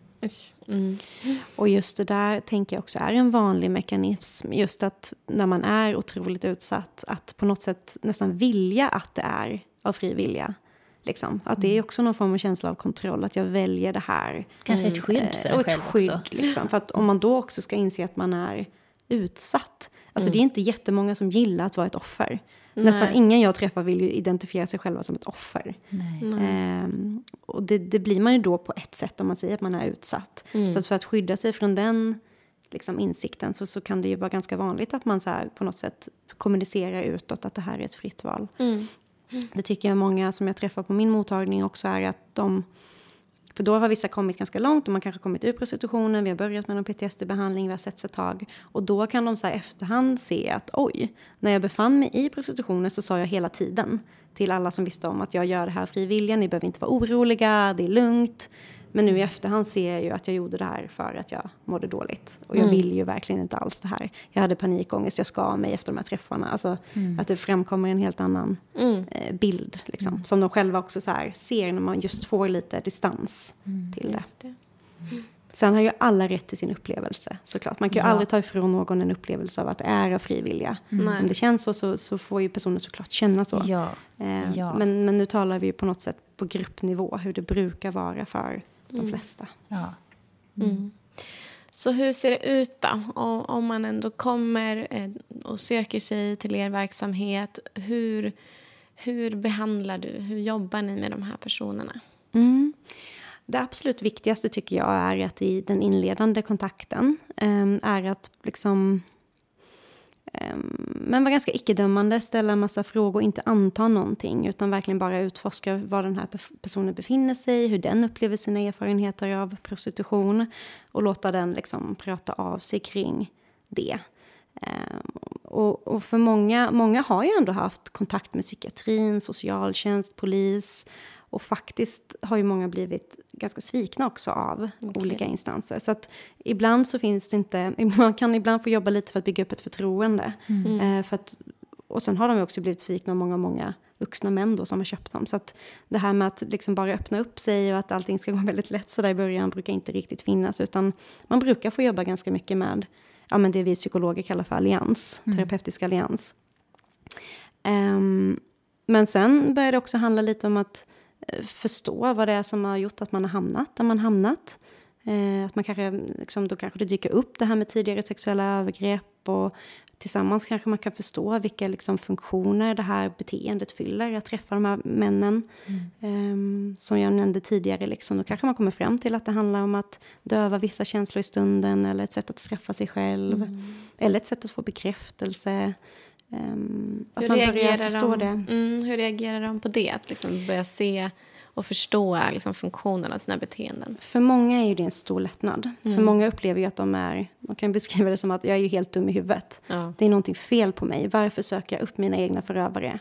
Och just det där tänker jag också är en vanlig mekanism. Just att när man är otroligt utsatt, att på något sätt nästan vilja att det är av fri vilja. Liksom. Att det är också någon form av känsla av kontroll, att jag väljer det här. Kanske ett skydd för Eh, en och ett själv skydd, också. Liksom. För att om man då också ska inse att man är utsatt. Alltså det är inte jättemånga som gillar att vara ett offer. Nästan Nej. ingen jag träffar vill ju identifiera sig själva som ett offer. Nej. Ehm, och det, det blir man ju då på ett sätt om man säger att man är utsatt. Så att för att skydda sig från den liksom, insikten så, så kan det ju vara ganska vanligt att man så här, på något sätt kommunicerar utåt att det här är ett fritt val. Det tycker jag många som jag träffar på min mottagning också är att de för då har vissa kommit ganska långt och man kanske kommit ur prostitutionen, vi har börjat med någon PTSD-behandling, vi har sett ett tag. Och då kan de så här efterhand se att oj, när jag befann mig i prostitutionen så sa jag hela tiden till alla som visste om att jag gör det här frivilligt. ni behöver inte vara oroliga, det är lugnt. Men nu i efterhand ser jag ju att jag gjorde det här för att jag mådde dåligt. Och jag vill ju verkligen inte alls det här. Jag hade panikångest, jag skar mig efter de här träffarna. Alltså att det framkommer en helt annan eh, bild. Liksom, Som de själva också så här, ser när man just får lite distans till det. Just det. Sen har ju alla rätt till sin upplevelse såklart. Man kan ju Ja. aldrig ta ifrån någon en upplevelse av att det är av fri vilja. Nej. Om det känns så, så så får ju personen såklart känna så. Ja. Eh, ja. Men, men nu talar vi ju på något sätt på gruppnivå hur det brukar vara för de flesta. ja. Så hur ser det ut då? Om, om man ändå kommer eh, och söker sig till er verksamhet, hur, hur behandlar du, hur jobbar ni med de här personerna? Mm. Det absolut viktigaste tycker jag är att i den inledande kontakten eh, är att liksom Ehm, men vara ganska icke-dömande, ställa en massa frågor, inte anta någonting utan verkligen bara utforska var den här personen befinner sig, hur den upplever sina erfarenheter av prostitution och låta den liksom prata av sig kring det. Ehm, och, och för många, många har ju ändå haft kontakt med psykiatrin, socialtjänst, polis och faktiskt har ju många blivit ganska svikna också av olika instanser. Så att ibland så finns det inte, man kan ibland få jobba lite för att bygga upp ett förtroende. Eh, för att, och sen har de ju också blivit svikna av många, många vuxna män då som har köpt dem. Så att det här med att liksom bara öppna upp sig och att allting ska gå väldigt lätt så där i början brukar inte riktigt finnas. Utan man brukar få jobba ganska mycket med ja, men det vi psykologer kallar för allians, terapeutisk allians. Ehm, men sen börjar det också handla lite om att förstå vad det är som har gjort att man har hamnat där man hamnat. Eh, att man kanske, liksom, då kanske det dyker upp det här med tidigare sexuella övergrepp och tillsammans kanske man kan förstå vilka liksom, funktioner det här beteendet fyller. Att träffa de här männen. Ehm, som jag nämnde tidigare, liksom, då kanske man kommer fram till att det handlar om att döva vissa känslor i stunden eller ett sätt att straffa sig själv. Eller ett sätt att få bekräftelse. Att Hur man börjar reagerar, förstå de, det. Mm, hur reagerar de på det? Att liksom börja se och förstå liksom, funktionen av sina beteenden. För många är det en stor lättnad. För många upplever ju att de är, de kan beskriva det som att jag är helt dum i huvudet. Ja. Det är någonting fel på mig. Varför söker jag upp mina egna förövare?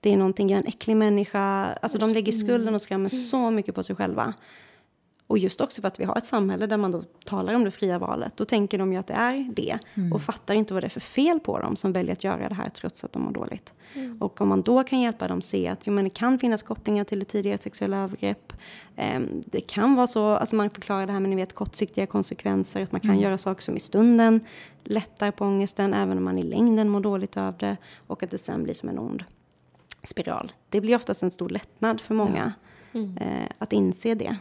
Det är någonting, jag är en äcklig människa. Alltså de lägger skulden och skammen så mycket på sig själva. Och just också för att vi har ett samhälle där man då talar om det fria valet. Då tänker de ju att det är det. Och fattar inte vad det är för fel på dem som väljer att göra det här trots att de mår dåligt. Och om man då kan hjälpa dem se att jo, men det kan finnas kopplingar till det tidigare sexuella övergrepp. Ehm, det kan vara så, alltså man förklarar det här med ni vet, kortsiktiga konsekvenser. Att man kan göra saker som i stunden lättar på ångesten även om man i längden mår dåligt av det. Och att det sen blir som en ond spiral. Det blir oftast en stor lättnad för många eh, att inse det.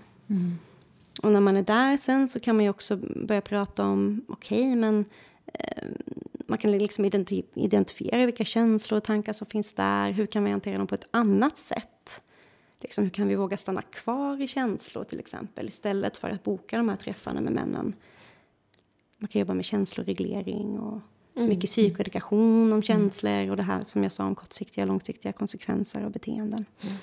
Och när man är där sen så kan man ju också börja prata om, okej men eh, man kan liksom identi- identifiera vilka känslor och tankar som finns där. Hur kan vi hantera dem på ett annat sätt? Liksom, hur kan vi våga stanna kvar i känslor till exempel istället för att boka de här träffarna med männen. Man kan jobba med känsloreglering och mm. mycket psykoedukation om känslor och det här som jag sa om kortsiktiga och långsiktiga konsekvenser och beteenden. Mm.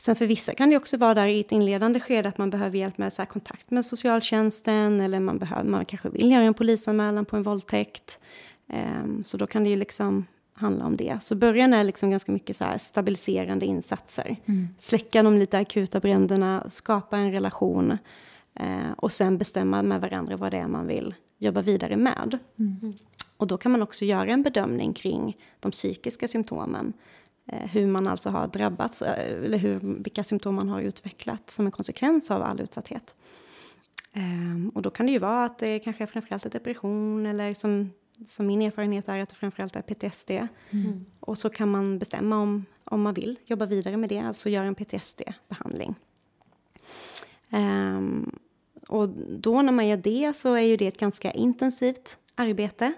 Sen för vissa kan det också vara där i ett inledande skede att man behöver hjälp med så kontakt med socialtjänsten eller man, behöver, man kanske vill göra en polisanmälan på en våldtäkt. Um, så då kan det ju liksom handla om det. Så början är liksom ganska mycket så stabiliserande insatser. Mm. Släcka de lite akuta bränderna, skapa en relation eh, och sen bestämma med varandra vad det är man vill jobba vidare med. Mm. Och då kan man också göra en bedömning kring de psykiska symptomen. Eh, hur man alltså har drabbats, eh, eller hur, vilka symptom man har utvecklat som en konsekvens av all utsatthet. Eh, och då kan det ju vara att det kanske är framförallt är depression eller som så min erfarenhet är att det framförallt är PTSD. Mm. Och så kan man bestämma om, om man vill jobba vidare med det, alltså göra en PTSD-behandling. Um, och då när man gör det så är ju det ett ganska intensivt arbete.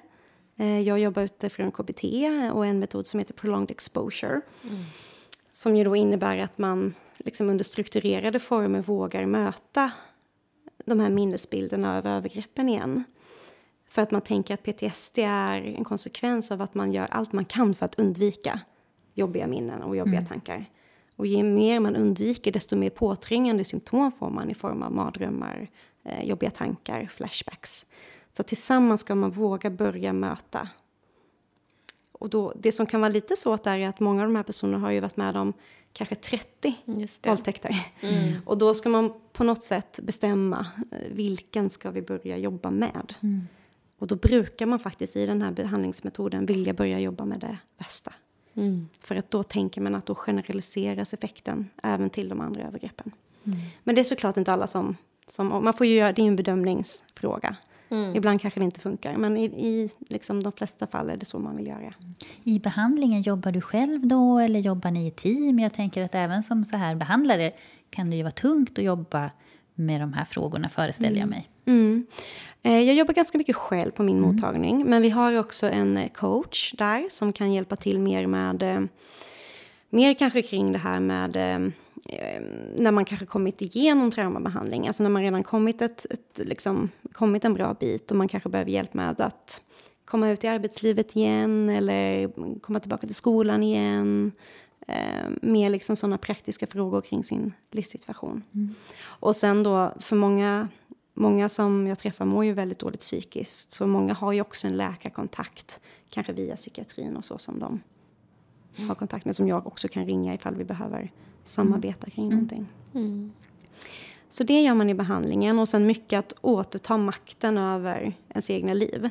Uh, jag jobbar utifrån KBT och en metod som heter prolonged exposure. Mm. Som ju då innebär att man liksom under strukturerade former vågar möta de här minnesbilderna av övergreppen igen. För att man tänker att PTSD är en konsekvens av att man gör allt man kan för att undvika jobbiga minnen och jobbiga mm. tankar. Och ju mer man undviker, desto mer påträngande symptom får man i form av mardrömmar, eh, jobbiga tankar, flashbacks. Så tillsammans ska man våga börja möta. Och då, det som kan vara lite svårt är att många av de här personerna har ju varit med om kanske 30 våldtäkter. Mm. Och då ska man på något sätt bestämma eh, vilken ska vi börja jobba med. Mm. Och då brukar man faktiskt i den här behandlingsmetoden vilja börja jobba med det värsta. Mm. För att då tänker man att då generaliseras effekten även till de andra övergreppen. Mm. Men det är såklart inte alla som... som man får ju göra, det är en bedömningsfråga. Mm. Ibland kanske det inte funkar, men i, i liksom de flesta fall är det så man vill göra. I behandlingen, jobbar du själv då eller jobbar ni i team? Jag tänker att även som så här behandlare kan det ju vara tungt att jobba med de här frågorna, föreställer jag mm. mig. Mm. Eh, jag jobbar ganska mycket själv på min mm. mottagning, men vi har också en eh, coach där som kan hjälpa till mer med eh, mer kanske kring det här med när man kanske kommit igenom traumabehandling, alltså när man redan kommit, ett, ett, liksom, kommit en bra bit och man kanske behöver hjälp med att komma ut i arbetslivet igen eller komma tillbaka till skolan igen. Eh, mer liksom sådana praktiska frågor kring sin livssituation. Mm. Och sen då, för många Många som jag träffar mår ju väldigt dåligt psykiskt. Så många har ju också en läkarkontakt. Kanske via psykiatrin och så som de har kontakt med. Som jag också kan ringa ifall vi behöver samarbeta mm. kring mm. någonting. Mm. Så det gör man i behandlingen. Och sen mycket att återta makten över ens egna liv.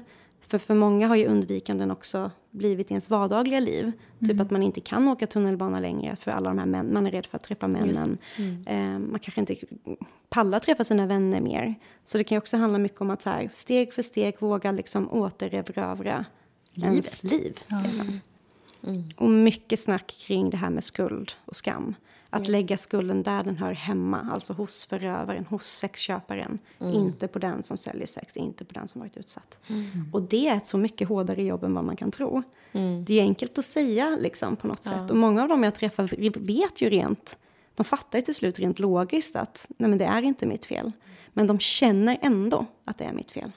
För för många har ju undvikanden också blivit ens vardagliga liv. Typ mm. Typ att man inte kan åka tunnelbana längre för alla de här män, man är rädd för att träffa männen. Mm. Eh, man kanske inte pallar träffa sina vänner mer. Så det kan också handla mycket om att så här, steg för steg våga liksom återerövra ens liv. Ja. Liksom. Mm. Och mycket snack kring det här med skuld och skam. Att mm. lägga skulden där den hör hemma, alltså hos förövaren, hos sexköparen. Mm. Inte på den som säljer sex, inte på den som varit utsatt. Mm. Och det är ett så mycket hårdare jobb än vad man kan tro. Mm. Det är enkelt att säga liksom, på något ja. sätt. Och många av dem jag träffar vet ju rent, de fattar ju till slut rent logiskt att nej men det är inte mitt fel. Men de känner ändå att det är mitt fel.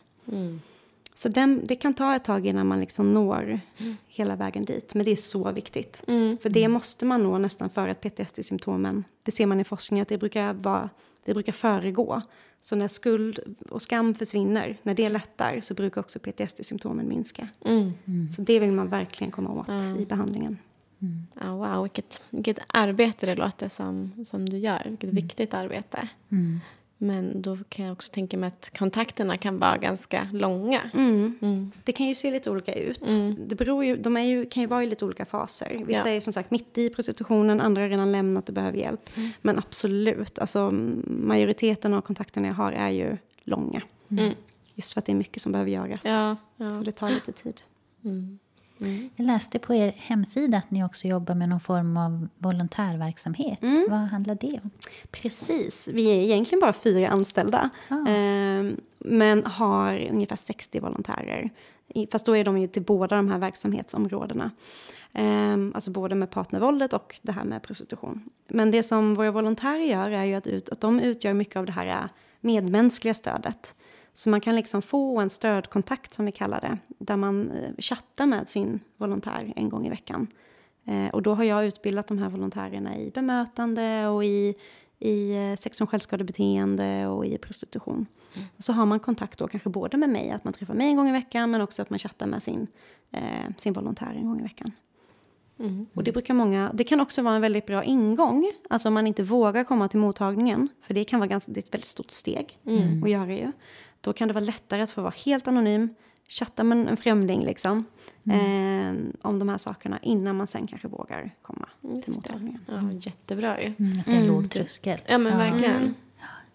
Mm. Så den, det kan ta ett tag innan man liksom når mm. hela vägen dit. Men det är så viktigt. Mm. För det måste man nå nästan för att PTSD-symptomen, det ser man i forskningen att det brukar, vara, det brukar föregå. Så när skuld och skam försvinner, när det lättar så brukar också PTSD-symptomen minska. Mm. Så det vill man verkligen komma åt i behandlingen. Mm. Oh, wow, vilket, vilket arbete det låter som, som du gör. Vilket mm. viktigt arbete. Men då kan jag också tänka mig att kontakterna kan vara ganska långa. Mm. Mm. Det kan ju se lite olika ut. Mm. Det beror ju, de är ju, kan ju vara i lite olika faser. Vissa ja. är som sagt mitt i prostitutionen, andra har redan lämnat och behöver hjälp. Mm. Men absolut, alltså, majoriteten av kontakterna jag har är ju långa. Mm. Just för att det är mycket som behöver göras. Ja, ja. Så det tar lite tid. Mm. Mm. Jag läste på er hemsida att ni också jobbar med någon form av volontärverksamhet. Mm. Vad handlar det om? Precis. Vi är egentligen bara fyra anställda. Ah. Eh, men har ungefär 60 volontärer. Fast då är de ju till båda de här verksamhetsområdena. Eh, alltså både med partnervåldet och det här med prostitution. Men det som våra volontärer gör är ju att, ut, att de utgör mycket av det här eh, medmänskliga stödet. Så man kan liksom få en stödkontakt som vi kallar det. Där man eh, chattar med sin volontär en gång i veckan. Eh, och då har jag utbildat de här volontärerna i bemötande och i, i eh, sex och självskadebeteende och i prostitution. Och så har man kontakt då kanske både med mig, att man träffar mig en gång i veckan, men också att man chattar med sin, eh, sin volontär en gång i veckan. Och det brukar många, det kan också vara en väldigt bra ingång, alltså om man inte vågar komma till mottagningen, för det kan vara ganska, det är ett väldigt stort steg att göra ju. Då kan det vara lättare att få vara helt anonym, chatta med en främling liksom, eh, om de här sakerna innan man sen kanske vågar komma till mottagningen. Ja, jättebra ju. Mm, att det är en låg tröskel. Ja, men verkligen.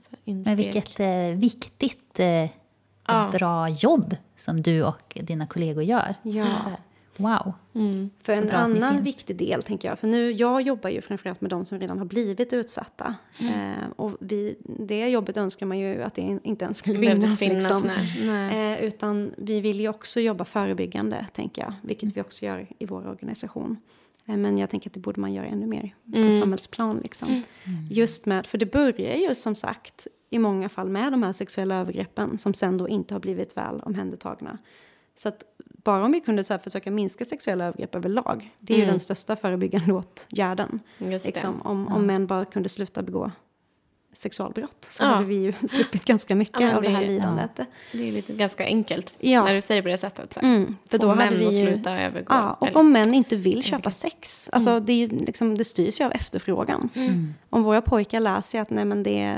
Så Men vilket eh, viktigt eh, Ja. bra jobb som du och dina kollegor gör. Ja. Så wow. För Så en annan viktig del, tänker jag, för nu, jag jobbar ju framförallt med de som redan har blivit utsatta. Mm. Eh, och vi, det jobbet önskar man ju att det inte ens skulle finnas. finnas, liksom. Eh, utan vi vill ju också jobba förebyggande, tänker jag. Vilket vi också gör i vår organisation. Eh, men jag tänker att det borde man göra ännu mer på Mm. samhällsplan. Liksom. Just med, för det börjar ju som sagt i många fall med de här sexuella övergreppen som sen då inte har blivit väl omhändertagna. Så att bara om vi kunde så försöka minska sexuella övergrepp överlag, det är ju den största förebyggande åtgärden. Mm. Liksom, om, om män bara kunde sluta begå sexualbrott så Ja. hade vi ju sluppit ganska mycket Ja, av det här det- lidandet. Det är lite ganska enkelt Ja. när du säger det på det sättet. Så. Mm, för Få då hade vi att ju, sluta övergå. Ja, och eller- om män inte vill köpa sex. Alltså det, är ju liksom, det styrs ju av efterfrågan. Om våra pojkar lär sig att nej, men det,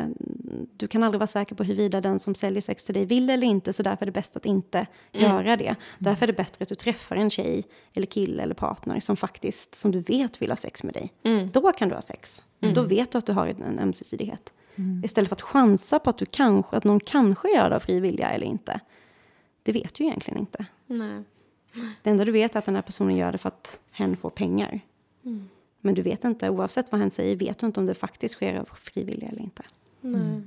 du kan aldrig vara säker på huruvida den som säljer sex till dig vill eller inte, så därför är det bäst att inte göra det. Därför är det bättre att du träffar en tjej, eller kille eller partner som faktiskt, som du vet vill ha sex med dig. Då kan du ha sex. Då vet du att du har en ömsesidighet. Istället för att chansa på att, du kanske, att någon kanske gör det av fri vilja eller inte. Det vet du egentligen inte. Nej. Det enda du vet är att den här personen gör det för att hen får pengar. Men du vet inte, oavsett vad hen säger, vet du inte om det faktiskt sker av frivilliga eller inte. Nej.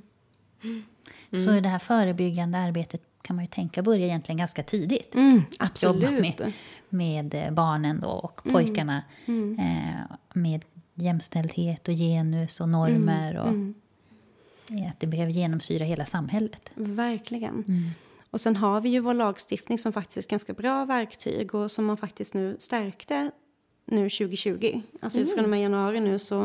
Så det här förebyggande arbetet kan man ju tänka börjar egentligen ganska tidigt. Mm, Att jobba med, med barnen då och pojkarna. Eh, med jämställdhet och genus och normer. Och eh, Att det behöver genomsyra hela samhället. Verkligen. Och sen har vi ju vår lagstiftning som faktiskt är ett ganska bra verktyg och som man faktiskt nu stärkte nu 2020. Alltså från och med januari nu så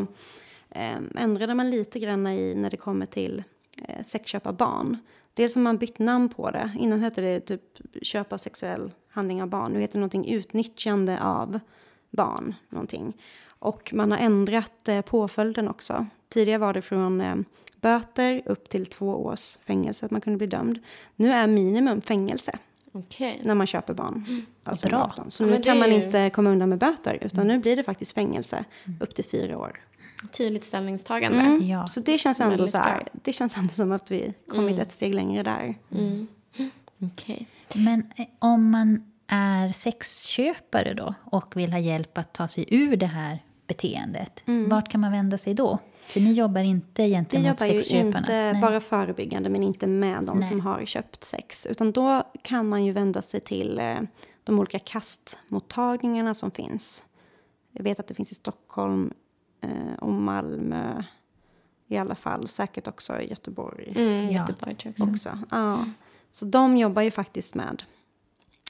eh, ändrade man lite grann i när det kommer till eh, sexköp av barn. Dels har man bytt namn på det. Innan hette det typ köp av sexuell handling av barn. Nu heter det någonting utnyttjande av barn. Någonting. Och man har ändrat eh, påföljden också. Tidigare var det från eh, böter upp till två års fängelse att man kunde bli dömd. Nu är minimum fängelse Okej. när man köper barn. Alltså Bra. 18. Så Ja, nu kan man ju- Mm. inte komma undan med böter utan nu blir det faktiskt fängelse upp till fyra år. Tydligt ställningstagande. Mm. Ja. Så det känns ändå så här, det känns ändå som att vi kommit ett steg längre där. Okej. Men eh, om man är sexköpare då och vill ha hjälp att ta sig ur det här beteendet, vart kan man vända sig då? För ni jobbar inte Vi egentligen mot jobbar ju sexköparna. inte Nej. bara förebyggande men inte med de Nej. som har köpt sex. Utan då kan man ju vända sig till eh, de olika kastmottagningarna som finns. Jag vet att det finns i Stockholm eh, och Malmö i alla fall. Säkert också i Göteborg Mm, Ja. Göteborg jag också. också. Ja. Så de jobbar ju faktiskt med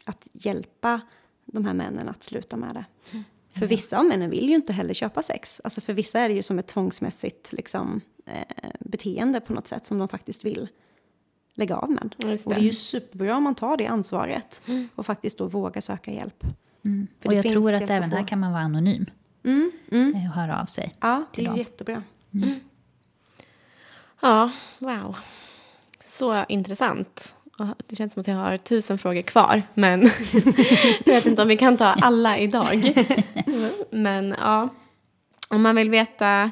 att hjälpa de här männen att sluta med det. För vissa av männen vill ju inte heller köpa sex. Alltså för vissa är det ju som ett tvångsmässigt liksom, eh, beteende på något sätt som de faktiskt vill lägga av med. Just Och det det. är ju superbra om man tar det ansvaret och faktiskt då vågar söka hjälp. Mm. För Och det jag tror att även här kan man vara anonym Mm, mm. eh, och höra av sig. Ja, det är ju jättebra. Ja, wow. Så intressant. Det känns som att jag har tusen frågor kvar, men jag vet inte om vi kan ta alla idag. Men ja, om man vill veta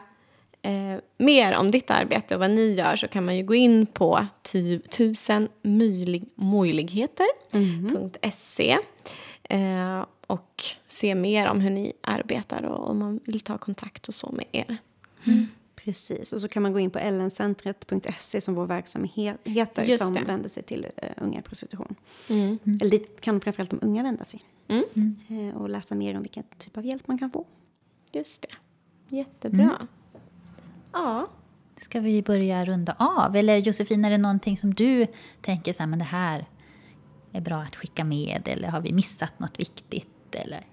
eh, mer om ditt arbete och vad ni gör så kan man ju gå in på tusenmöjligheter.se eh, och se mer om hur ni arbetar och om man vill ta kontakt och så med er. Precis, och så kan man gå in på ellencentret.se som vår verksamhet heter Just som det. vänder sig till uh, unga i prostitution. Mm. Eller dit kan framförallt de unga vända sig. Mm. Eh, och läsa mer om vilken typ av hjälp man kan få. Just det. Jättebra. Ja. Ska vi börja runda av? Eller Josefin, är det någonting som du tänker så här, men det här är bra att skicka med? Eller har vi missat något viktigt? Eller?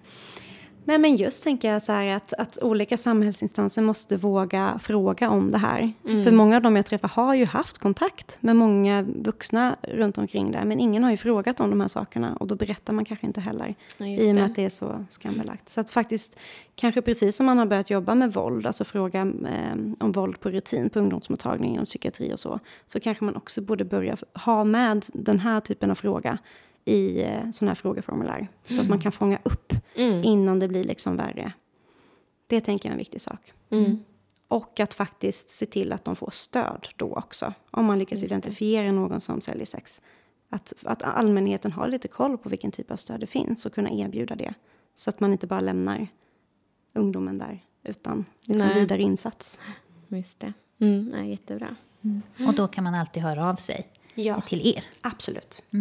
Nej men just tänker jag så här att, att olika samhällsinstanser måste våga fråga om det här. Mm. För många av dem jag träffar har ju haft kontakt med många vuxna runt omkring där. Men ingen har ju frågat om de här sakerna och då berättar man kanske inte heller. Ja, I och med det. att det är så skambelagt. Så att faktiskt, kanske precis som man har börjat jobba med våld, alltså fråga eh, om våld på rutin på ungdomsmottagningen och psykiatri och så. Så kanske man också borde börja ha med den här typen av fråga i eh, sådana här frågeformulär. Så att man kan fånga upp Mm. innan det blir liksom värre. Det tänker jag är en viktig sak. Mm. Och att faktiskt se till att de får stöd då också. Om man lyckas identifiera någon som säljer sex. Att, att allmänheten har lite koll på vilken typ av stöd det finns och kunna erbjuda det. Så att man inte bara lämnar ungdomen där utan liksom Nej. vidare insats. Just det. Mm. Nej, jättebra. Och då kan man alltid höra av sig Ja, till er. absolut. Eh,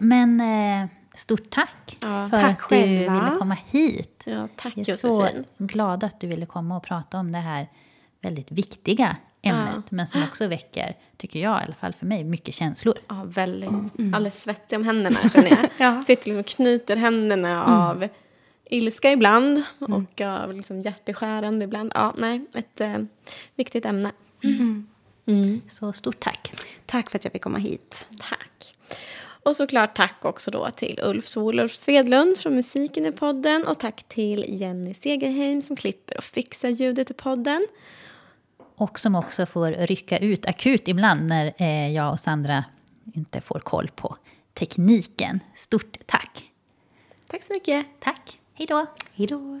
Men eh, stort tack Ja, för tack att du själva. ville komma hit. Ja, tack Jag är så glad att du ville komma och prata om det här väldigt viktiga ämnet. Men som också väcker, tycker jag i alla fall för mig, mycket känslor. Ja, väldigt. Alldeles svettig om händerna känner jag. Ja. Sitter liksom och knyter händerna av ilska ibland och av liksom hjärteskärande ibland. Ja, nej, ett eh, viktigt ämne. Så stort tack. Tack för att jag fick komma hit. Tack. Och såklart tack också då till Ulf Sololf Svedlund från musiken i podden och tack till Jenny Segerheim som klipper och fixar ljudet i podden. Och som också får rycka ut akut ibland när eh, jag och Sandra inte får koll på tekniken. Stort tack. Tack så mycket. Tack. Hej då. Hej då.